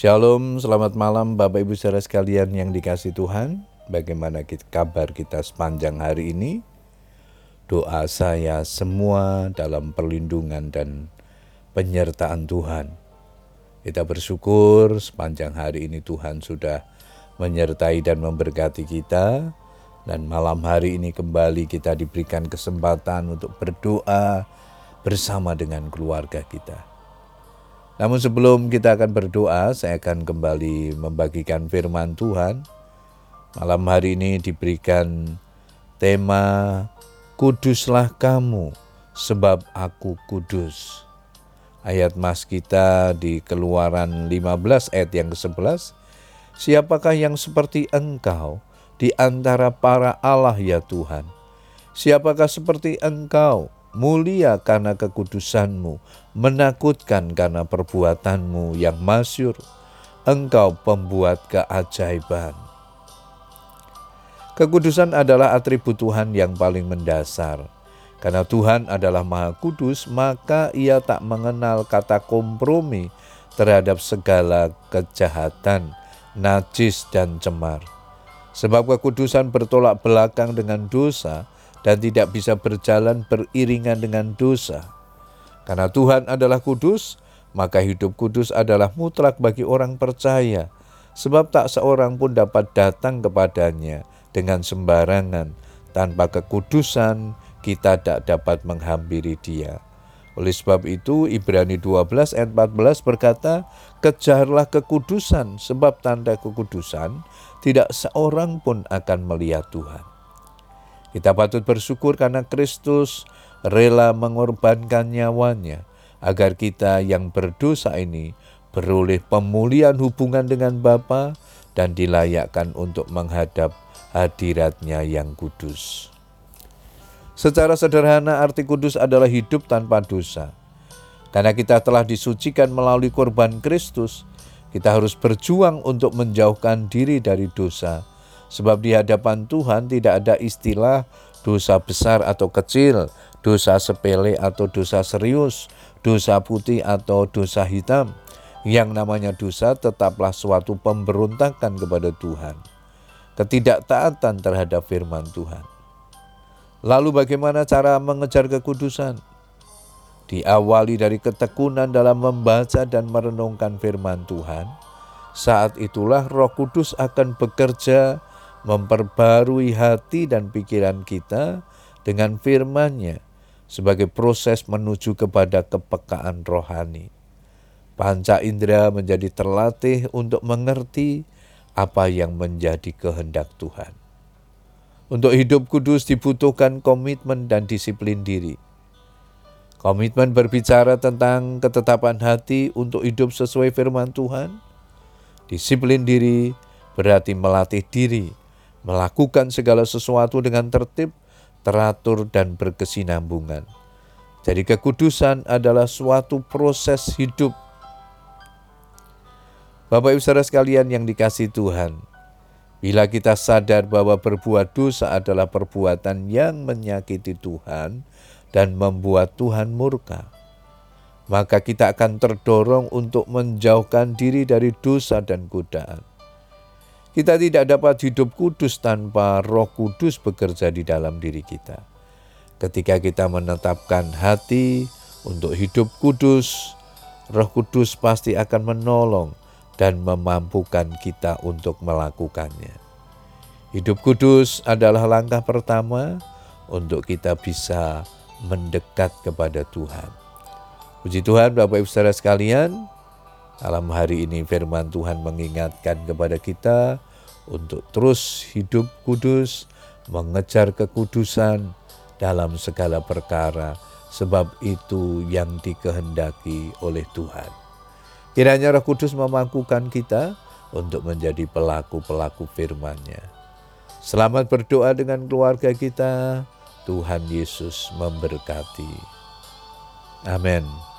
Shalom, selamat malam Bapak Ibu saudara sekalian yang dikasih Tuhan. Bagaimana kita, kabar kita sepanjang hari ini? Doa saya semua dalam perlindungan dan penyertaan Tuhan. Kita bersyukur sepanjang hari ini Tuhan sudah menyertai dan memberkati kita. Dan malam hari ini kembali kita diberikan kesempatan untuk berdoa bersama dengan keluarga kita. Namun sebelum kita akan berdoa, saya akan kembali membagikan firman Tuhan. Malam hari ini diberikan tema Kuduslah kamu sebab aku kudus. Ayat mas kita di keluaran 15 ayat yang ke-11. Siapakah yang seperti engkau di antara para Allah ya Tuhan? Siapakah seperti engkau mulia karena kekudusanmu, menakutkan karena perbuatanmu yang masyur. Engkau pembuat keajaiban. Kekudusan adalah atribut Tuhan yang paling mendasar. Karena Tuhan adalah Maha Kudus, maka Ia tak mengenal kata kompromi terhadap segala kejahatan, najis, dan cemar. Sebab kekudusan bertolak belakang dengan dosa, dan tidak bisa berjalan beriringan dengan dosa. Karena Tuhan adalah kudus, maka hidup kudus adalah mutlak bagi orang percaya, sebab tak seorang pun dapat datang kepadanya dengan sembarangan. Tanpa kekudusan, kita tak dapat menghampiri dia. Oleh sebab itu, Ibrani 12 ayat 14 berkata, Kejarlah kekudusan, sebab tanda kekudusan tidak seorang pun akan melihat Tuhan. Kita patut bersyukur karena Kristus rela mengorbankan nyawanya agar kita yang berdosa ini beroleh pemulihan hubungan dengan Bapa dan dilayakkan untuk menghadap hadiratnya yang kudus. Secara sederhana arti kudus adalah hidup tanpa dosa. Karena kita telah disucikan melalui korban Kristus, kita harus berjuang untuk menjauhkan diri dari dosa Sebab di hadapan Tuhan tidak ada istilah dosa besar atau kecil, dosa sepele atau dosa serius, dosa putih atau dosa hitam. Yang namanya dosa tetaplah suatu pemberontakan kepada Tuhan. Ketidaktaatan terhadap firman Tuhan. Lalu bagaimana cara mengejar kekudusan? Diawali dari ketekunan dalam membaca dan merenungkan firman Tuhan. Saat itulah Roh Kudus akan bekerja memperbarui hati dan pikiran kita dengan firman-Nya sebagai proses menuju kepada kepekaan rohani. Panca indera menjadi terlatih untuk mengerti apa yang menjadi kehendak Tuhan. Untuk hidup kudus dibutuhkan komitmen dan disiplin diri. Komitmen berbicara tentang ketetapan hati untuk hidup sesuai firman Tuhan. Disiplin diri berarti melatih diri melakukan segala sesuatu dengan tertib, teratur, dan berkesinambungan. Jadi, kekudusan adalah suatu proses hidup. Bapak Ibu saudara sekalian yang dikasih Tuhan, bila kita sadar bahwa berbuat dosa adalah perbuatan yang menyakiti Tuhan dan membuat Tuhan murka, maka kita akan terdorong untuk menjauhkan diri dari dosa dan godaan. Kita tidak dapat hidup kudus tanpa Roh Kudus bekerja di dalam diri kita. Ketika kita menetapkan hati untuk hidup kudus, Roh Kudus pasti akan menolong dan memampukan kita untuk melakukannya. Hidup kudus adalah langkah pertama untuk kita bisa mendekat kepada Tuhan. Puji Tuhan, Bapak Ibu Saudara sekalian, Malam hari ini firman Tuhan mengingatkan kepada kita untuk terus hidup kudus, mengejar kekudusan dalam segala perkara, sebab itu yang dikehendaki oleh Tuhan. Kiranya Roh Kudus memampukan kita untuk menjadi pelaku-pelaku firman-Nya. Selamat berdoa dengan keluarga kita. Tuhan Yesus memberkati. Amin.